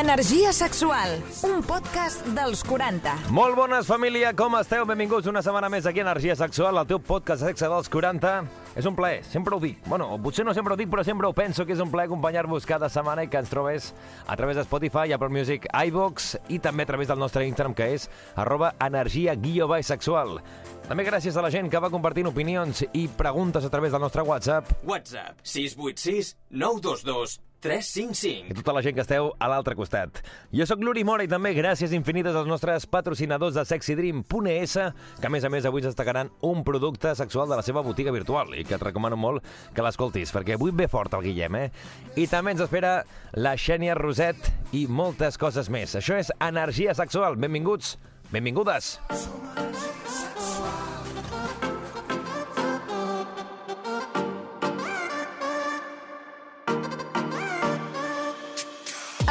Energia sexual, un podcast dels 40. Molt bones, família, com esteu? Benvinguts una setmana més aquí a Energia Sexual, el teu podcast de sexe dels 40. És un plaer, sempre ho dic. Bueno, potser no sempre ho dic, però sempre ho penso que és un plaer acompanyar-vos cada setmana i que ens trobes a través de Spotify, Apple Music, iVox i també a través del nostre Instagram, que és arroba energia guió sexual. També gràcies a la gent que va compartint opinions i preguntes a través del nostre WhatsApp WhatsApp 686 922 355. i tota la gent que esteu a l'altre costat. Jo sóc l'Uri Mora i també gràcies infinites als nostres patrocinadors de SexyDream.es, que a més a més avui ens destacaran un producte sexual de la seva botiga virtual i que et recomano molt que l'escoltis, perquè avui ve fort el Guillem, eh? I també ens espera la Xènia Roset i moltes coses més. Això és Energia Sexual. Benvinguts, benvingudes. Energia sexual.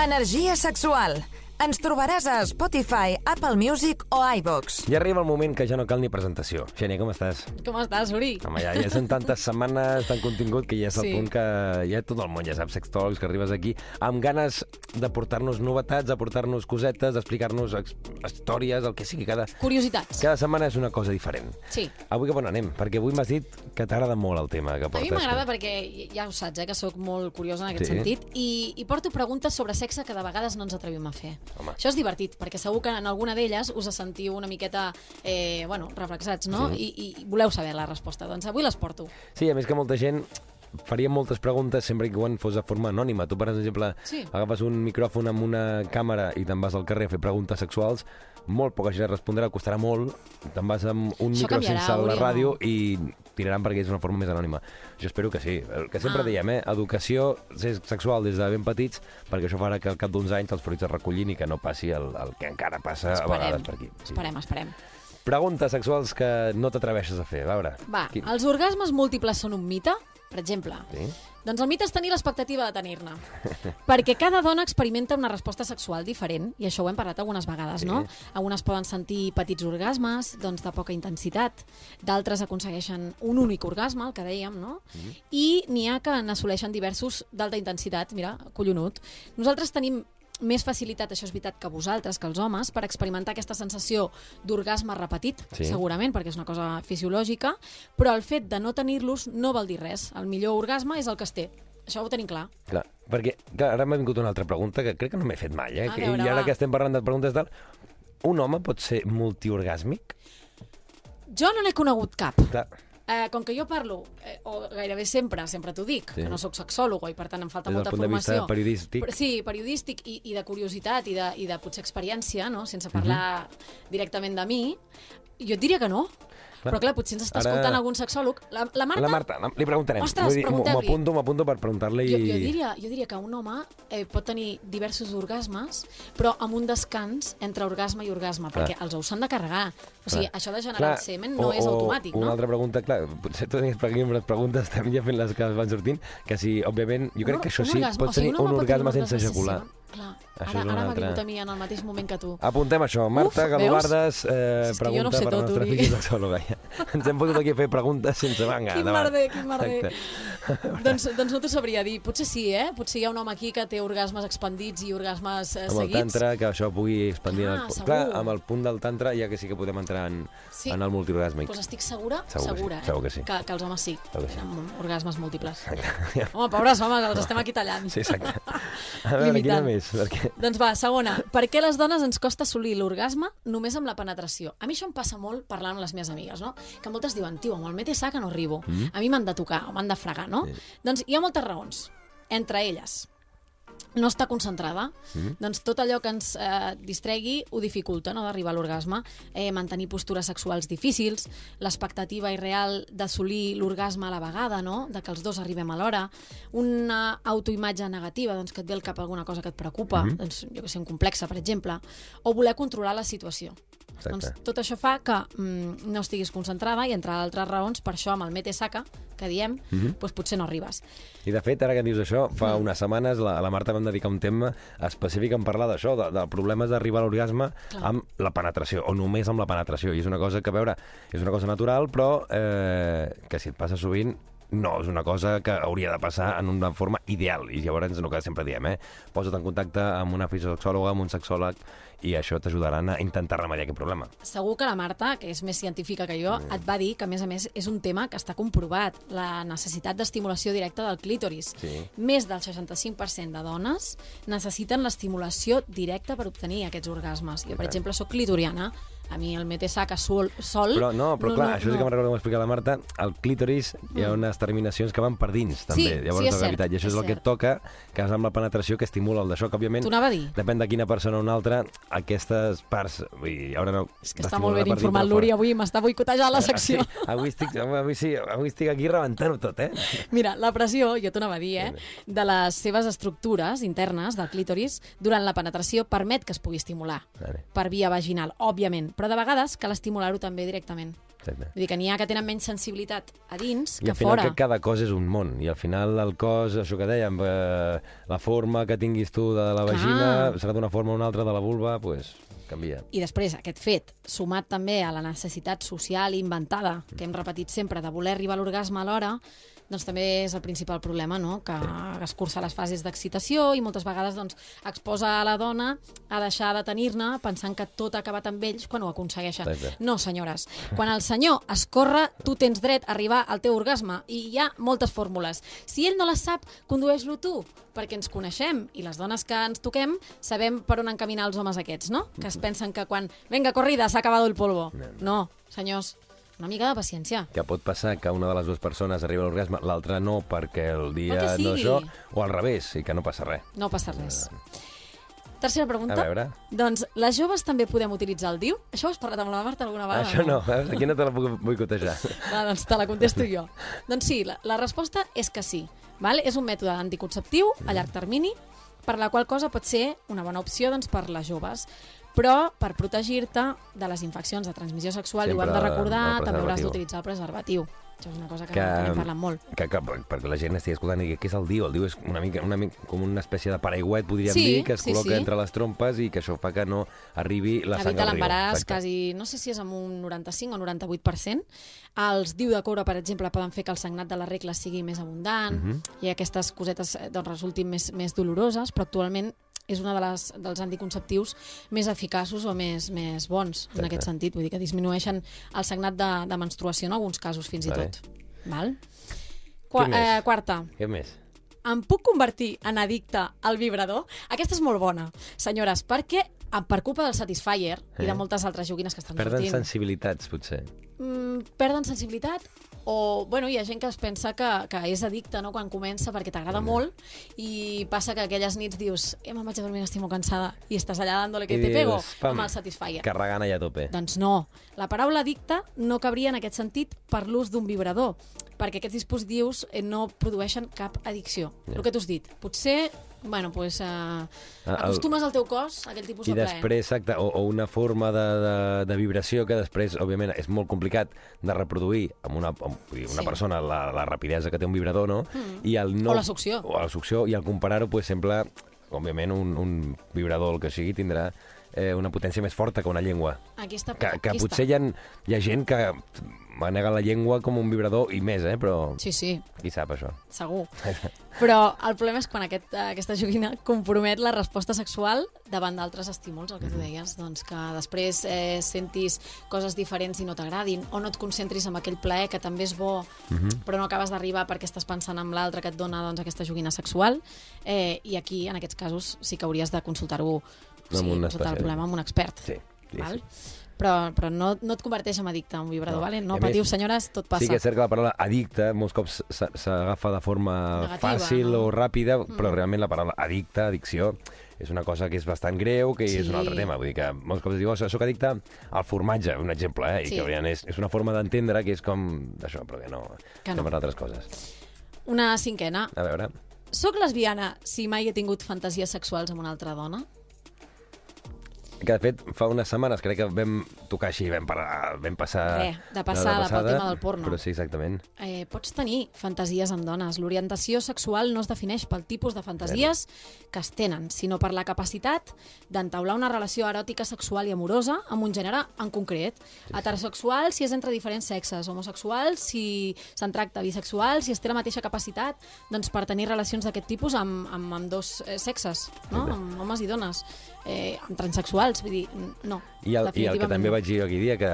Energia sexual. Ens trobaràs a Spotify, Apple Music o iVox. I arriba el moment que ja no cal ni presentació. Xènia, com estàs? Com estàs, Uri? Home, ja, ja són tantes setmanes, tant contingut, que ja és el Sí. punt que ja tot el món ja sap sextòlegs, que arribes aquí amb ganes de portar-nos novetats, de portar-nos cosetes, d'explicar-nos ex- històries, el que sigui. Cada, Curiositats. cada setmana és una cosa diferent. Sí. Avui cap on anem? Perquè avui m'has dit que t'agrada molt el tema que A portes. mi m'agrada perquè ja ho saps, eh, que sóc molt curiosa en aquest Sí. sentit i, i porto preguntes sobre sexe que de vegades no ens atrevim a fer. Home. Això és divertit, perquè segur que en alguna d'elles us sentiu una miqueta, eh, bueno, reflexats, no? Sí. I, I voleu saber la resposta. Doncs avui les porto. Sí, a més que molta gent faria moltes preguntes sempre que quan fos de forma anònima. Tu, per exemple, Sí. agafes un micròfon amb una càmera i te'n vas al carrer a fer preguntes sexuals, molt poca gent respondrà, costarà molt. Te'n vas amb un Això micro canviarà, sense la Oriol. ràdio i tiraran perquè és una forma més anònima. Jo espero que sí. El que sempre Ah. dèiem, eh? Educació sexual des de ben petits, perquè això farà que al cap d'uns anys els fruits es recullin i que no passi el, el que encara passa a vegades per aquí. Sí. Esperem, esperem. Preguntes sexuals que no t'atreveixes a fer. A veure. Va, Quin- els orgasmes múltiples són un mite? Per exemple. Sí? Doncs el mite és tenir l'expectativa de tenir-ne. Perquè cada dona experimenta una resposta sexual diferent, i això ho hem parlat algunes vegades, Sí. no? Algunes poden sentir petits orgasmes, doncs de poca intensitat, d'altres aconsegueixen un únic orgasme, el que dèiem, no? I n'hi ha que n'assoleixen diversos d'alta intensitat, mira, collonut. Nosaltres tenim més facilitat, això és veritat, que vosaltres, que els homes, per experimentar aquesta sensació d'orgasme repetit, Sí. segurament, perquè és una cosa fisiològica, però el fet de no tenir-los no vol dir res. El millor orgasme és el que es té. Això ho tenim clar. Clar, perquè clar, ara m'ha vingut una altra pregunta que crec que no m'he fet mai, eh? A veure, I ara va. que estem parlant de preguntes tal, un home pot ser multiorgàsmic? Jo no n'he conegut cap. Clar, Eh, com que jo parlo, eh, o gairebé sempre, sempre t'ho dic, Sí. que no sóc sexòloga i per tant em falta Des del molta punt de vista formació. periodístic. Sí, periodístic i, i de curiositat i de, i de potser experiència, no? sense parlar directament de mi, jo et diria que no. Clar. Però clar, potser ens està Ara- escoltant algun sexòleg. La, la Marta, la Marta, la- li preguntarem. Ostres. M'apunto, m'apunto per preguntar-li... Jo, jo, diria, jo diria que un home eh, pot tenir diversos orgasmes, però amb un descans entre orgasme i orgasme, Clar. perquè els ous s'han de carregar. O sigui, Clar. això de generar Clar, el semen no o- és o automàtic, Una no? altra pregunta, clar, potser tu tenies per aquí amb les preguntes també ja fent les que van sortint, que si, òbviament, jo crec Un- que això un sí, orgasme, pots o sigui, tenir un pot tenir orgasme un sense ejacular. sense- Clar, Això ara, ara m'ha vingut a mi en el mateix moment que tu. Apuntem això. Marta Uf, Galobardes, eh, no pregunta sé per la tot, nostra Uri. Ja. Ens hem fotut aquí a fer preguntes sense manga. Quin endavant. merder, quin merder. Exacte. doncs, doncs no t'ho sabria dir. Potser sí, eh? Potser hi ha un home aquí que té orgasmes expandits i orgasmes eh, Amb el seguits. tantra, que això pugui expandir... Clar, en el, segur. clar, amb el punt del tantra ja que sí que podem entrar en, Sí. en el multiorgàsmic. Doncs estic segura, Segur que sí, segura, eh? segur que sí. Que, que els homes sí, Segur que sí. amb orgasmes múltiples. Home, pobres homes, els estem aquí tallant. Sí, exacte. A veure, quina més? Perquè... Doncs va, segona. Per què les dones ens costa assolir l'orgasme només amb la penetració? A mi això em passa molt parlant amb les meves amigues, no? Que moltes diuen, tio, amb el metesà que no arribo. Mm. A mi m'han de tocar o m'han de fregar, no? Doncs hi ha moltes raons. Entre elles, no està concentrada, Mm. doncs tot allò que ens eh, distregui ho dificulta, no?, d'arribar a l'orgasme, eh, mantenir postures sexuals difícils, l'expectativa irreal d'assolir l'orgasme a la vegada, no?, de que els dos arribem alhora, una autoimatge negativa, doncs que et ve al cap alguna cosa que et preocupa, Mhm. doncs jo que sé, un complexe, per exemple, o voler controlar la situació. Exacte. Doncs tot això fa que mm, no estiguis concentrada i, entre altres raons, per això amb el mete saca, que diem, Mhm. doncs potser no arribes. I de fet, ara que dius això, fa unes setmanes la, la Marta vam dedicar un tema específic en parlar d'això, de, de problemes d'arribar a l'orgasme amb la penetració, o només amb la penetració. I és una cosa que, a veure, és una cosa natural, però eh, que si et passa sovint no és una cosa que hauria de passar en una forma ideal. I llavors, el que sempre diem, eh? posa't en contacte amb una fisiosexòloga, amb un sexòleg, i això t'ajudaran a intentar remediar aquest problema. Segur que la Marta, que és més científica que jo, et va dir que, a més a més, és un tema que està comprovat, la necessitat d'estimulació directa del clítoris. Sí. Més del 65% de dones necessiten l'estimulació directa per obtenir aquests orgasmes. Jo, per exemple, sóc clitoriana, a mi el mete saca sol, sol Però no, però clar, això sí que me'n recordo que m'ho explicar la Marta, al clítoris hi ha unes terminacions que van per dins, també. Mm. Sí, Llavors, sí, és cert. I això és, és el que et cert. toca, que és amb la penetració que estimula el d'això, que òbviament... T'ho anava a dir. Depèn de quina persona o una altra, aquestes parts... Vull dir, ara no... És que està molt ben informat l'Uri avui, m'està boicotejant la secció. Sí, avui estic, avui, sí, avui estic aquí rebentant-ho tot, eh? Mira, la pressió, jo t'ho anava a dir, eh, de les seves estructures internes del clítoris durant la penetració permet que es pugui estimular Vale. per via vaginal, òbviament, però de vegades cal estimular-ho també directament. Exacte. Vull dir que n'hi ha que tenen menys sensibilitat a dins I que al final fora. que cada cos és un món, i al final el cos, això que dèiem, eh, la forma que tinguis tu de la Clar. vagina serà d'una forma o una altra de la vulva, doncs pues, canvia. I després, aquest fet, sumat també a la necessitat social inventada, que hem repetit sempre, de voler arribar a l'orgasme alhora, doncs també és el principal problema, no? que escurça les fases d'excitació i moltes vegades doncs, exposa a la dona a deixar de tenir-ne pensant que tot ha acabat amb ells quan ho aconsegueixen. No, senyores. Quan el senyor es corre, tu tens dret a arribar al teu orgasme i hi ha moltes fórmules. Si ell no les sap, condueix-lo tu, perquè ens coneixem i les dones que ens toquem sabem per on encaminar els homes aquests, no? Que es pensen que quan, venga, corrida, s'ha acabat el polvo. No, senyors, una mica de paciència. que pot passar que una de les dues persones arriba a l'orgasme, l'altra no perquè el dia Perquè no això, o al revés, i que no passa res. No passa res. Tercera pregunta. A veure. Doncs les joves també podem utilitzar el DIU? Això ho has parlat amb la Marta alguna vegada? Això no, eh? aquí no te la puc boicotejar. Va, doncs te la contesto jo. doncs sí, la, la resposta és que sí. Val? És un mètode anticonceptiu a llarg termini, per la qual cosa pot ser una bona opció doncs, per les joves. Però per protegir-te de les infeccions de transmissió sexual, i ho hem de Sempre recordar, també hauràs d'utilitzar el preservatiu. Això és una cosa que, Que- n'hem parlat molt. Que, que, perquè la gent estigui escoltant i digui, què és el DIU? El DIU és una mica, una mica com una espècie de paraigüet, podríem Sí, dir, que es sí, col·loca sí. entre les trompes i que això fa que no arribi la sang Evita al riu. l'embaràs quasi, no sé si és amb un 95 o 98%. Els diu de coure, per exemple, poden fer que el sagnat de la regla sigui més abundant Mhm. i aquestes cosetes eh, doncs, resultin més, més doloroses, però actualment és una de les, dels anticonceptius més eficaços o més, més bons en Exacte. aquest sentit. Vull dir que disminueixen el sagnat de, de menstruació en alguns casos, fins Vale. i tot. Val? Qua, Què més? eh, quarta, Què més? em puc convertir en addicte al vibrador? Aquesta és molt bona, senyores, perquè per culpa del Satisfyer i de Eh? moltes altres joguines que estan Perden sortint, sensibilitats, potser. mm, perden sensibilitat o, bueno, hi ha gent que es pensa que, que és addicte no, quan comença perquè t'agrada molt i passa que aquelles nits dius eh, me'n vaig a dormir, estic molt cansada i estàs allà dándole que I te pego dius, pam, amb el Satisfyer. Carregant allà a tope. Doncs no. La paraula addicte no cabria en aquest sentit per l'ús d'un vibrador, perquè aquests dispositius eh, no produeixen cap addicció. Ja. El que tu has dit. Potser, bueno, pues, el- acostumes al teu cos a aquell tipus I de plaer. després, exacte, o, o una forma de, de, de vibració que després, òbviament, és molt complicat de reproduir amb una, amb, una Sí. persona la, la rapidesa que té un vibrador, no? Mm. I el no, O la succió. O la succió, i al comparar-ho, pues, sembla, òbviament, un, un vibrador, el que sigui, tindrà eh, una potència més forta que una llengua. Aquí està. Que, que aquí potser està. hi ha, hi ha gent que manega la llengua com un vibrador i més, eh? Però Sí, sí, qui sap això? segur. Però el problema és quan aquest, aquesta joguina compromet la resposta sexual davant d'altres estímuls, el que tu deies, doncs que després eh, sentis coses diferents i no t'agradin, o no et concentris en aquell plaer que també és bo, però no acabes d'arribar perquè estàs pensant en l'altre que et dona doncs, aquesta joguina sexual, eh, i aquí, en aquests casos, sí que hauries de consultar-ho, o Amb un problema amb un expert. Sí, sí, val? sí. Però, però no, no et converteix en addicte a un vibrador, No. vale? no I a més, patiu, senyores, tot passa. Sí que és cert que la paraula addicte molts cops s'a- s'agafa de forma Negativa, fàcil no? o ràpida, però realment la paraula addicte, addicció, és una cosa que és bastant greu, que és Sí. un altre tema. Vull dir que molts cops es diu, oh, soc addicte al formatge, un exemple, eh? I Sí. que veritat, és, és una forma d'entendre que és com això, però que no, Que no. altres coses. Una cinquena. A veure, Soc lesbiana si mai he tingut fantasies sexuals amb una altra dona? Que de fet fa unes setmanes crec que vam tocar així, vam, parar, vam passar... Res, de passada pel tema del porno. Però sí, exactament. Eh, pots tenir fantasies amb dones. L'orientació sexual no es defineix pel tipus de fantasies que es tenen, sinó per la capacitat d'entaular una relació eròtica, sexual i amorosa amb un gènere en concret. Heterosexual si és entre diferents sexes, homosexual si se'n tracta bisexual, si es té la mateixa capacitat doncs, per tenir relacions d'aquest tipus amb, amb, amb dos eh, sexes, no? amb homes i dones, eh, amb transexuals, vull dir, no. I el, I el que també no. vaig dir aquell dia, que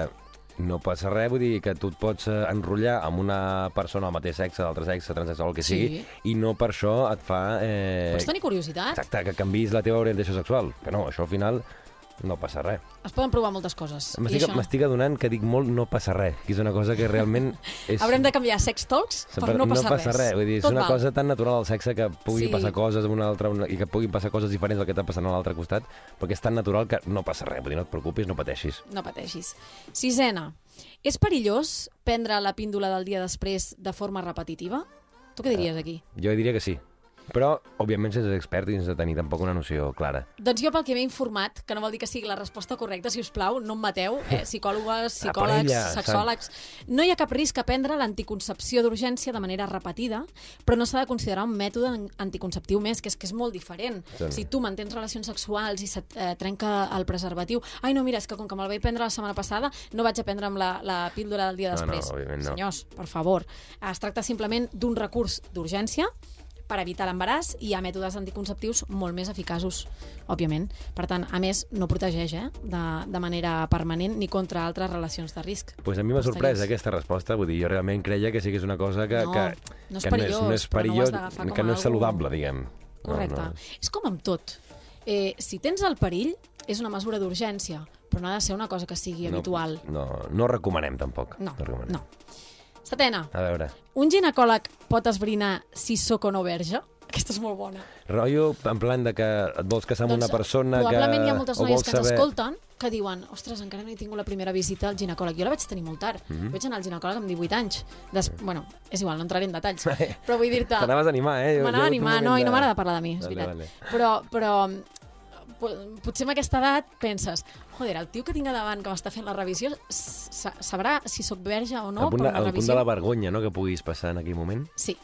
no passa res, vull dir que tu et pots eh, enrotllar amb una persona del mateix sexe, d'altre sexe, transexual, el que Sí. sigui, i no per això et fa... Eh... Pots tenir curiositat? Exacte, que canvis la teva orientació sexual. Que no, això al final no passa res. Es poden provar moltes coses. M'estic això- adonant que dic molt no passa res, que és una cosa que realment és... Haurem de canviar sex talks per no passar, no passa res. Vull dir, és Tot una val. cosa tan natural al sexe que pugui Sí. passar coses amb una altra una, i que puguin passar coses diferents del que està passant a l'altre costat, perquè és tan natural que no passa res. Vull dir, no et preocupis, no pateixis. No pateixis. Sisena. És perillós prendre la píndola del dia després de forma repetitiva? Tu què diries aquí? Jo diria que sí. Però, òbviament, sense ser expert i sense tenir tampoc una noció clara. Doncs jo pel que m'he informat, que no vol dir que sigui la resposta correcta, si us plau, no em mateu, eh, psicòlogues, psicòlegs, parella, sexòlegs... No hi ha cap risc a prendre l'anticoncepció d'urgència de manera repetida, però no s'ha de considerar un mètode an- anticonceptiu més, que és que és molt diferent. Sí. Si tu mantens relacions sexuals i se't eh, trenca el preservatiu... Ai, no, mira, és que com que me'l vaig prendre la setmana passada, no vaig a prendre'm la, la píldora del dia No, no, després. òbviament no. Senyors, per favor, es tracta simplement d'un recurs d'urgència per evitar l'embaràs i hi ha mètodes anticonceptius molt més eficaços, òbviament. Per tant, a més, no protegeix eh, de, de manera permanent ni contra altres relacions de risc. Pues a mi m'ha sorprès aquesta resposta. Vull dir, jo realment creia que sí que és una cosa que, No, que, no és que perillós, no és, no és no perillós, com que no és saludable, diguem. Correcte. No, no. És com amb tot. Eh, si tens el perill, és una mesura d'urgència, però no ha de ser una cosa que sigui habitual. No, no recomanem, tampoc. No, recomanem. no. Setena, A veure, un ginecòleg pot esbrinar si sóc o no verge? Aquesta és molt bona. rotllo en plan de que et vols casar amb una persona que... Doncs probablement hi ha moltes noies que saber- escolten que diuen, ostres, encara no he tingut la primera visita al ginecòleg. Jo la vaig tenir molt tard. Mm -hmm. Vaig anar al ginecòleg amb 18 anys. Des... Bueno, és igual, no entraré en detalls. però vull dir-te... T'anaves a animar, eh? M'anava a animar, no, moment i no de- m'agrada parlar de mi, és Vale, veritat. vale. Però, però potser amb aquesta edat penses joder, el tio que tinc davant que m'està fent la revisió sa- sabrà si sóc verge o no al punt, per de, al punt de la vergonya no, que puguis passar en aquell moment. Sí.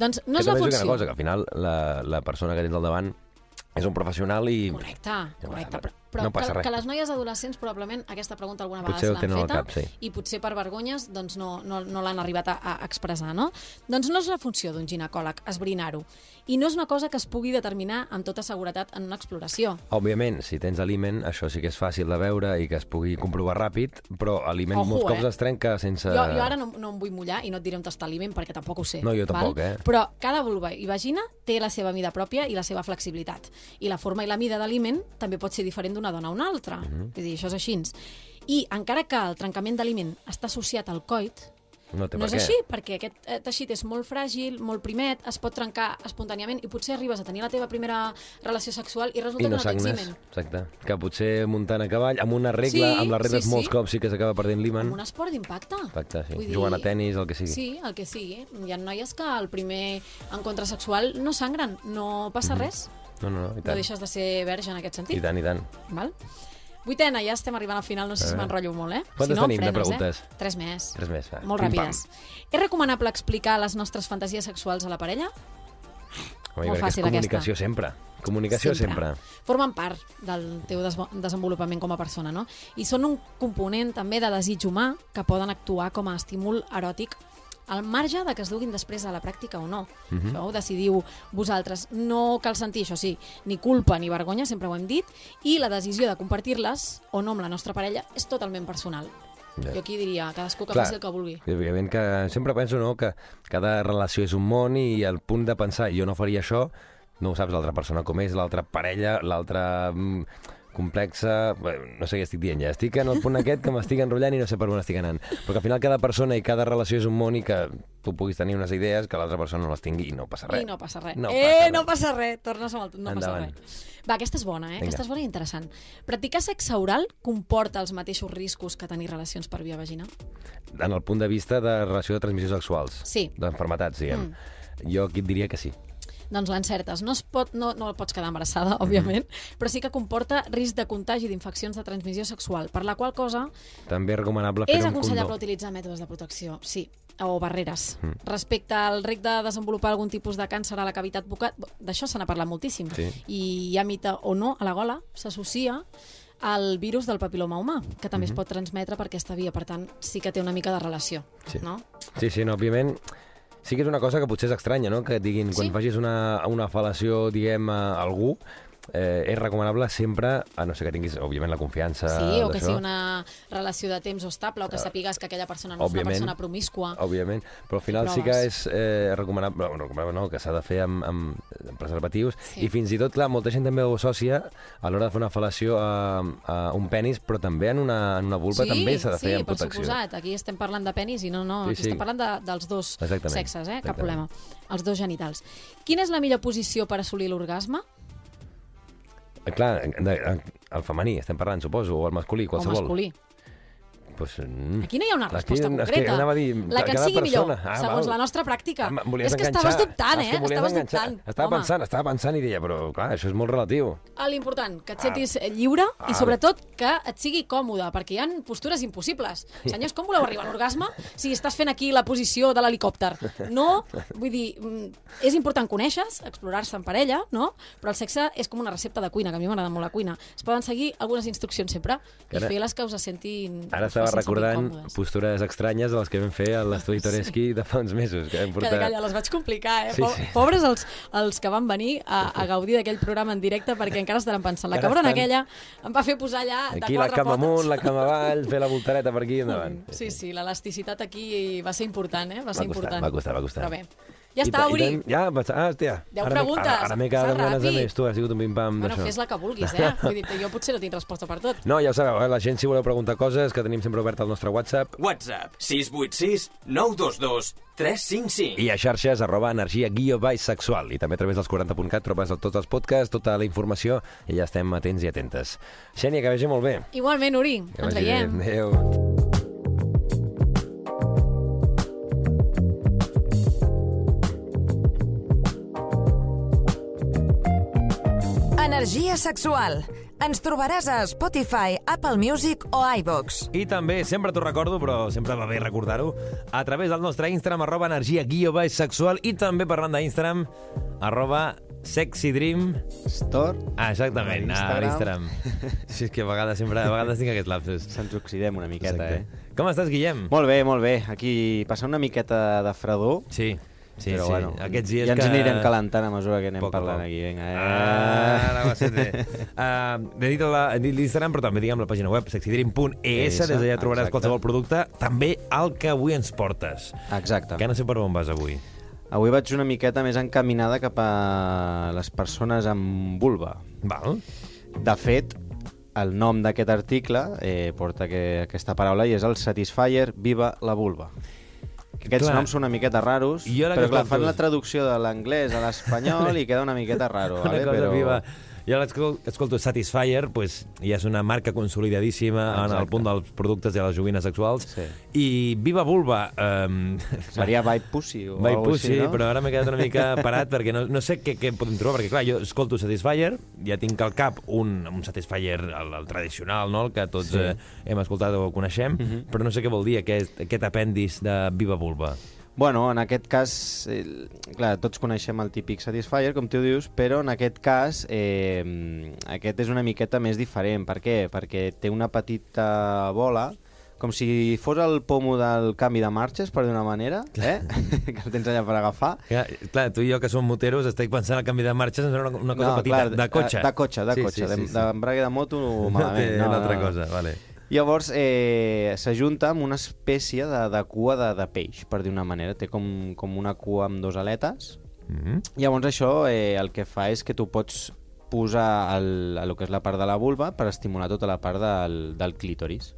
Doncs no que és la funció. una cosa, que al final la, la persona que tens al davant és un professional i... Correcte, correcte. Però, però No passa que, res. que les noies adolescents probablement aquesta pregunta alguna vegada Potser se l'han feta cap, sí. i potser per vergonyes doncs no, no, no l'han arribat a, a expressar, no? Doncs no és la funció d'un ginecòleg esbrinar-ho. I no és una cosa que es pugui determinar amb tota seguretat en una exploració. Òbviament, si tens aliment, això sí que és fàcil de veure i que es pugui comprovar ràpid, però aliment Ojo, molts cops eh? es trenca sense... Jo, jo ara no, no em vull mullar i no et diré on està l'aliment perquè tampoc ho sé. No, jo tampoc, val? eh? Però cada vulva i vagina té la seva mida pròpia i la seva flexibilitat. I la forma i la mida d'aliment també pot ser diferent d'una dona a una altra. Mm -hmm. Vull dir, això és així. I encara que el trencament d'aliment està associat al coit, No té no és què. així, perquè aquest eh, teixit és molt fràgil, molt primet, es pot trencar espontàniament i potser arribes a tenir la teva primera relació sexual i resulta I no que no tens himen. exacte. Que potser muntant a cavall, amb una regla, Sí, amb les regles sí, sí. molts cops sí que s'acaba perdent l'himen. Amb un esport d'impacte. Exacte, sí. Vull dir- Jugant a tennis, el que sigui. Sí, el que sigui. Hi ha noies que al primer encontre sexual no sangren, no passa res. No, no, no, i No tant. deixes de ser verge en aquest sentit. I tant, i tant. Val? Vuitena, ja estem arribant al final, no sé si m'enrotllo molt, eh? Quantes si no, tenim de frenes, preguntes? Eh? Tres més. Tres més, va. Molt Pim, ràpides. És recomanable explicar les nostres fantasies sexuals a la parella? Home, Molt és fàcil, comunicació sempre. Comunicació sempre. Formen part del teu des desenvolupament com a persona, no? I són un component també de desig humà que poden actuar com a estímul eròtic al marge de que es duguin després a la pràctica o no. Mhm. Això ho decidiu vosaltres. No cal sentir, això sí, ni culpa ni vergonya, sempre ho hem dit, i la decisió de compartir-les o no amb la nostra parella és totalment personal. Ja. Jo aquí diria, cadascú que Clar. faci el que vulgui. Evidentment que sempre penso no, que cada relació és un món i el punt de pensar jo no faria això, no ho saps l'altra persona com és, l'altra parella, l'altra mm, complexa... Bé, no sé què estic dient ja. Estic en el punt aquest que m'estic enrotllant i no sé per on estic anant. Però que al final cada persona i cada relació és un món i que tu puguis tenir unes idees que l'altra persona no les tingui i no passa res. I no passa res. No eh, passa res. no passa res. Tornes amb el... No Endavant. passa res. Va, aquesta és bona, eh? Vinga. Aquesta és bona i interessant. Practicar sexe oral comporta els mateixos riscos que tenir relacions per via vagina? En el punt de vista de relació de transmissió sexuals. Sí. D'enfermetats, diguem. Mm. Jo aquí et diria que sí. Doncs l'encertes. No, es pot, no, no pots quedar embarassada, òbviament, però sí que comporta risc de contagi d'infeccions de transmissió sexual, per la qual cosa També és recomanable fer és aconsellable utilitzar mètodes de protecció, sí, o barreres. Mm. Respecte al risc de desenvolupar algun tipus de càncer a la cavitat bucal, d'això se n'ha parlat moltíssim. Sí. I hi ha mite o no, a la gola s'associa al virus del papiloma humà, que també mm -hmm. es pot transmetre per aquesta via. Per tant, sí que té una mica de relació. Sí. No? Sí, sí, no, òbviament sí que és una cosa que potser és estranya, no? Que et diguin, quan Sí. facis una, una fal·lació, diguem, a algú, eh, és recomanable sempre, a no ser que tinguis, òbviament, la confiança Sí, o que sigui una relació de temps o estable, o que sapigues que aquella persona no és una òbviament. persona promiscua. Òbviament, però al final sí que és eh, recomanable, bueno, recomanable no, que s'ha de fer amb, amb preservatius Sí. i fins i tot, clar, molta gent també ho associa a l'hora de fer una fal·lació a, a un penis, però també en una, en una vulva sí, també s'ha de fer sí, amb per protecció. suposat. Aquí estem parlant de penis i no, no, Sí, aquí sí. estem parlant de, dels dos Exactament, sexes, eh? Cap exactament. problema. Els dos genitals. Quina és la millor posició per assolir l'orgasme? Clar, de, el femení estem parlant, suposo, o el masculí, qualsevol. O masculí? Pues, mm, Aquí no hi ha una Aquí, resposta és que concreta. anava a dir, la que et sigui millor, persona. Ah, segons val. la nostra pràctica. Ah, és que estaves dubtant, És eh? que Estaves enganxar. dubtant. Estava Home. pensant, estava pensant i deia, però clar, això és molt relatiu. Ah, L'important, que et sentis ah. lliure Ah, i sobretot que et sigui còmode, perquè hi ha postures impossibles. Senyors, com voleu arribar a l'orgasme si estàs fent aquí la posició de l'helicòpter? No, vull dir, mm, és important conèixer-se, explorar-se en parella, no? Però el sexe és com una recepta de cuina, que a mi m'agrada molt la cuina. Es poden seguir algunes instruccions sempre i Ara- fer les que us sentin... Ara us estava recordant postures estranyes de les que vam fer a l'estudi Toreski de fa uns mesos. Que vam Calla, calla, les vaig complicar, eh? Sí, sí. Pobres els, els que van venir a, a gaudir d'aquell programa en directe perquè encara estaran pensant. La cabrona estan- aquella em va fer posar allà de Aquí la quatre cama potes. amunt, la cama avall, fer la voltareta per aquí i endavant. Sí, sí, l'elasticitat aquí va ser important, eh? Va ser Va costar, important. va costar, va costar. Però bé, ja està, Uri. tant- Ja, ah, hòstia. Deu Ara preguntes. Ara, ara m'he quedat amb ganes de més. Tu, ha sigut un pim-pam Bueno, d'això. fes la que vulguis, eh? Vull dir, jo potser no tinc resposta per tot. No, ja ho sabeu, eh? la gent, si voleu preguntar coses, que tenim sempre obert el nostre WhatsApp, WhatsApp 686 922 355. i a xarxes arroba energia guió baix sexual. I també a través dels 40.cat trobes tots els podcasts, tota la informació, i ja estem atents i atentes. Xènia, que vagi molt bé. Igualment, Uri, Que ens veiem. Adéu. Energia sexual. Ens trobaràs a Spotify, Apple Music o iVox. I també, sempre t'ho recordo, però sempre va bé recordar-ho, a través del nostre Instagram, arroba energia guió baix sexual, i també parlant d'Instagram, arroba sexydream... Store, Ah, exactament, a Instagram. Instagram. Sí, és que a vegades, sempre, a vegades tinc aquests lapsos. se'ns oxidem una miqueta, Exacte. eh? Com estàs, Guillem? Molt bé, molt bé. Aquí passant una miqueta de fredor, Sí, sí, però sí. bueno, Aquests dies ja ens que... anirem calentant a mesura que anem Poc parlant poc. aquí. Vinga, eh? Ah. Uh, he dit l'Instagram, però també diguem la pàgina web, sexydream.es, des d'allà trobaràs exacte. qualsevol producte, també el que avui ens portes. Exacte. Que no sé per on vas avui. Avui vaig una miqueta més encaminada cap a les persones amb vulva. Val? De fet, el nom d'aquest article eh, porta que, aquesta paraula i és el Satisfyer Viva la vulva. Aquests Clar. noms són una miqueta raros, però clar, fan la traducció de l'anglès a l'espanyol i queda una miqueta raro. Una vale? cosa però... viva. Jo l'escol- escolto Satisfyer, pues, ja és una marca consolidadíssima en el Exacte. punt dels productes de les joguines sexuals. Sí. I Viva Vulva... Um, Seria Vibe Pussy o alguna Pussy, així, no? però ara m'he quedat una mica parat perquè no, no sé què, què podem trobar, perquè clar, jo escolto Satisfyer, ja tinc al cap un, un Satisfyer, el, el tradicional, no? el que tots Sí. eh, hem escoltat o coneixem, però no sé què vol dir aquest, aquest apèndix de Viva Vulva. Bueno, en aquest cas, eh, clar, tots coneixem el típic Satisfyer, com tu dius, però en aquest cas eh, aquest és una miqueta més diferent. Per què? Perquè té una petita bola, com si fos el pomo del canvi de marxes, per dir una manera, eh? que el tens allà per agafar. Clar, clar, tu i jo que som moteros estic pensant al canvi de marxes, sembla una, una cosa petita, clar, de cotxe. De cotxe, de Sí, cotxe. sí, sí, de- sí. D'embrague de moto, No malament. té una altra cosa, vale. Llavors, eh, s'ajunta amb una espècie de, de cua de, de peix, per dir una manera. Té com, com una cua amb dos aletes. Mm -hmm. Llavors això eh, el que fa és que tu pots posar el, el que és la part de la vulva per estimular tota la part del, del clítoris.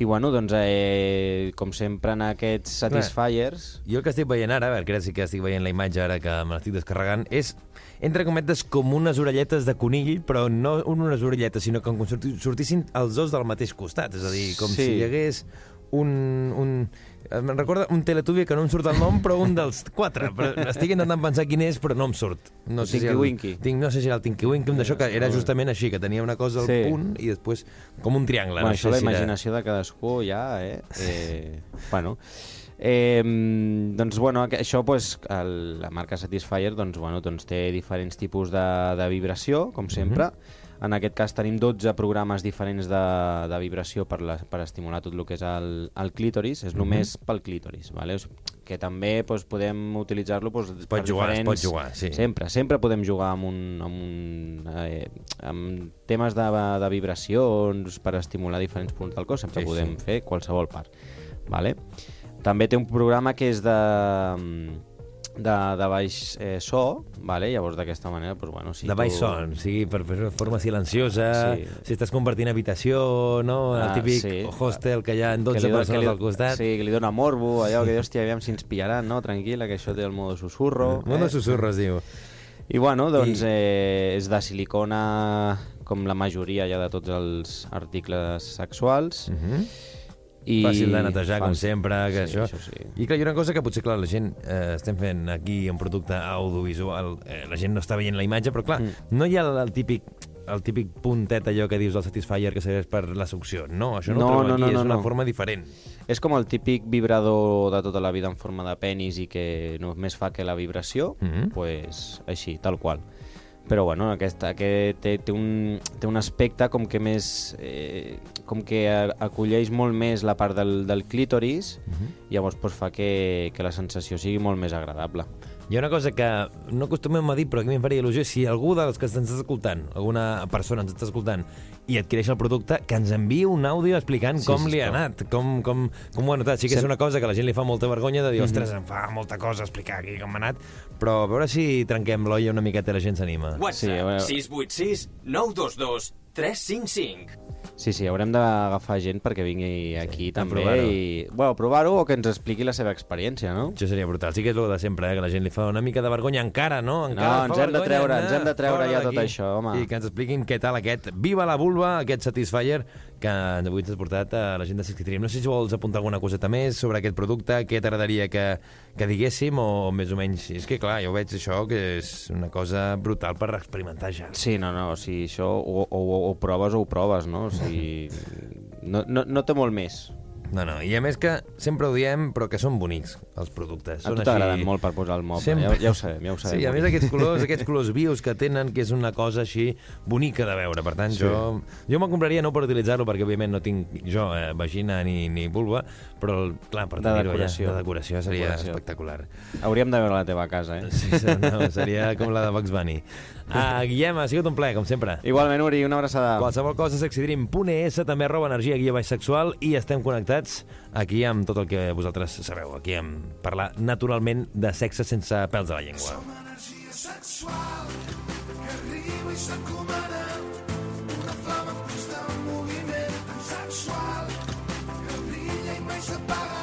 I bueno, doncs, eh, com sempre en aquests satisfiers... Jo el que estic veient ara, perquè ara sí que estic veient la imatge ara que me l'estic descarregant, és, entre cometes, com unes orelletes de conill, però no unes orelletes, sinó com si sorti- sortissin els dos del mateix costat. És a dir, com Sí. si hi hagués un, un, em recorda un Teletubby que no em surt el nom, però un dels quatre. Però estic intentant pensar quin és, però no em surt. No El Tinky el, Winky. Tinc, no sé si era el Tinky Winky, d'això que era justament així, que tenia una cosa al Sí. punt i després com un triangle. Bueno, no això sé la si era- imaginació de cadascú ja, eh? eh bueno, Eh, doncs, bueno, això, pues, el, la marca Satisfyer doncs, bueno, doncs, té diferents tipus de, de vibració, com sempre. En aquest cas tenim 12 programes diferents de, de vibració per, la, per estimular tot el que és el, el clítoris. És només pel clítoris, vale? Que també doncs, podem utilitzar-lo doncs, Es pot jugar, es pot jugar, sí. Sempre, sempre podem jugar amb, un, amb, un, eh, amb temes de, de vibracions per estimular diferents punts del cos, sempre sí, podem sí. fer qualsevol part. Vale? També té un programa que és de, de, de baix eh, so, vale? llavors d'aquesta manera, doncs, bueno, si de baix tu... son, sí, per fer de forma silenciosa, Sí. si estàs compartint habitació, no? El Ah, típic sí. hostel que hi ha en que 12 li do- persones que li, al costat. Sí, que li dona morbo, allò que dius, hòstia, aviam si ens pillaran, no? Tranquil·la, que això té el modo susurro. No, no susurres, diu. I bueno, doncs eh, és de silicona com la majoria ja de tots els articles sexuals. Mm -hmm. I... Fàcil de netejar, com Fàcil. sempre, que sí, això... això sí. I clar, hi ha una cosa que potser, clar, la gent... Eh, estem fent aquí un producte audiovisual, eh, la gent no està veient la imatge, però clar, Mm. no hi ha el, el típic el típic puntet allò que dius del Satisfyer que serveix per la succió. No, això no, No, ho trobo no, aquí, no, és no, una no. forma diferent. És com el típic vibrador de tota la vida en forma de penis i que només fa que la vibració, Mhm. pues, així, tal qual. Però bueno, aquest, aquest té, té, un, té un aspecte com que més... Eh, com que acolleix molt més la part del, del clítoris i llavors pues, fa que, que la sensació sigui molt més agradable. Hi ha una cosa que no acostumem a dir, però que a mi em faria il·lusió, si algú dels que ens està escoltant, alguna persona ens està escoltant i adquireix el producte, que ens enviï un àudio explicant Sí, com li ha anat, com, com, com ho ha notat. Sí que és una cosa que a la gent li fa molta vergonya de dir, ostres, em fa molta cosa explicar aquí com ha anat, però a veure si trenquem l'olla una miqueta i la gent s'anima. Sí, WhatsApp veure- 686 922 355. Sí, sí, haurem d'agafar gent perquè vingui aquí a també i... Bueno, provar-ho o que ens expliqui la seva experiència, no? Això seria brutal. Sí que és el de sempre, eh? que la gent li fa una mica de vergonya encara, no? Encara No, fa ens hem de vergonya treure- ens hem de treure ja tot això, home. I que ens expliquin què tal aquest Viva la vulva, aquest Satisfyer, que avui ens has portat a la gent de Sixty No sé si vols apuntar alguna coseta més sobre aquest producte, què t'agradaria que, que diguéssim, o més o menys... És que, clar, jo veig això que és una cosa brutal per experimentar ja. Sí, no, no, o sigui, això o, o, o, proves o ho proves, no? O sigui, no, no, no té molt més. No, no, i a més que sempre ho diem, però que són bonics, els productes. A Són tu t'agraden molt per posar el moble, Sempre. ja, ja ho sabem, ja ho sabem. Sí, a més aquests colors, aquests colors vius que tenen, que és una cosa així bonica de veure. Per tant, Sí. jo, jo me'l compraria no per utilitzar-lo, perquè òbviament no tinc jo eh, vagina ni, ni vulva, però clar, per tenir-ho allà, decoració. de decoració seria Decoració. espectacular. Hauríem de veure la teva casa, eh? Sí, no, seria com la de Bugs Bunny. Ah, Guillem, ha sigut un plaer, com sempre. Igualment, Uri, una abraçada. Qualsevol cosa sexydream.es, també arroba energia guia baix sexual i estem connectats aquí amb tot el que vosaltres sabeu, aquí amb parlar naturalment de sexe sense pèls a la llengua. Som energia sexual que arriba i s'encomana una flama en constant moviment tan sexual que brilla i mai s'apaga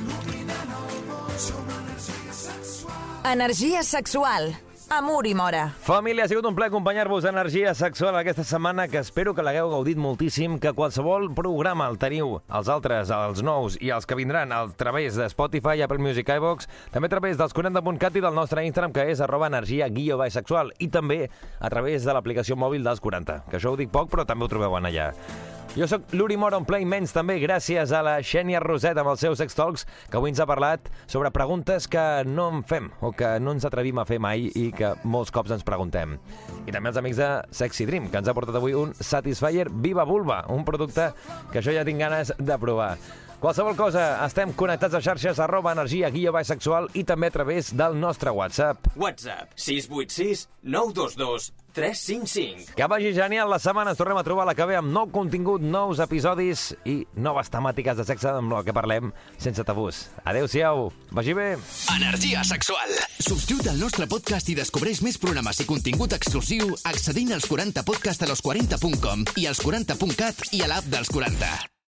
il·luminant el món som energia sexual Energia sexual. Amor i mora. Família, ha sigut un plaer acompanyar-vos a Energia Sexual aquesta setmana, que espero que l'hagueu gaudit moltíssim, que qualsevol programa el teniu, els altres, els nous i els que vindran a través de Spotify, Apple Music, iVox, també a través dels 40.cat i del nostre Instagram, que és arroba energia guió sexual, i també a través de l'aplicació mòbil dels 40, que això ho dic poc, però també ho trobeu allà. Jo sóc l'Uri Mora on Play Menys, també gràcies a la Xènia Roset amb els seus sex talks, que avui ens ha parlat sobre preguntes que no en fem o que no ens atrevim a fer mai i que molts cops ens preguntem. I també els amics de Sexy Dream, que ens ha portat avui un Satisfyer Viva Vulva, un producte que això ja tinc ganes de provar. Qualsevol cosa, estem connectats a xarxes arroba energia guia baix sexual i també a través del nostre WhatsApp. WhatsApp 686 922 355. Que vagi genial la setmana, ens tornem a trobar a la que ve amb nou contingut, nous episodis i noves temàtiques de sexe amb el que parlem sense tabús. Adéu-siau, vagi bé! Energia sexual. Subscriu't al nostre podcast i descobreix més programes i contingut exclusiu accedint als 40podcast a los40.com i als 40.cat i a l'app dels 40.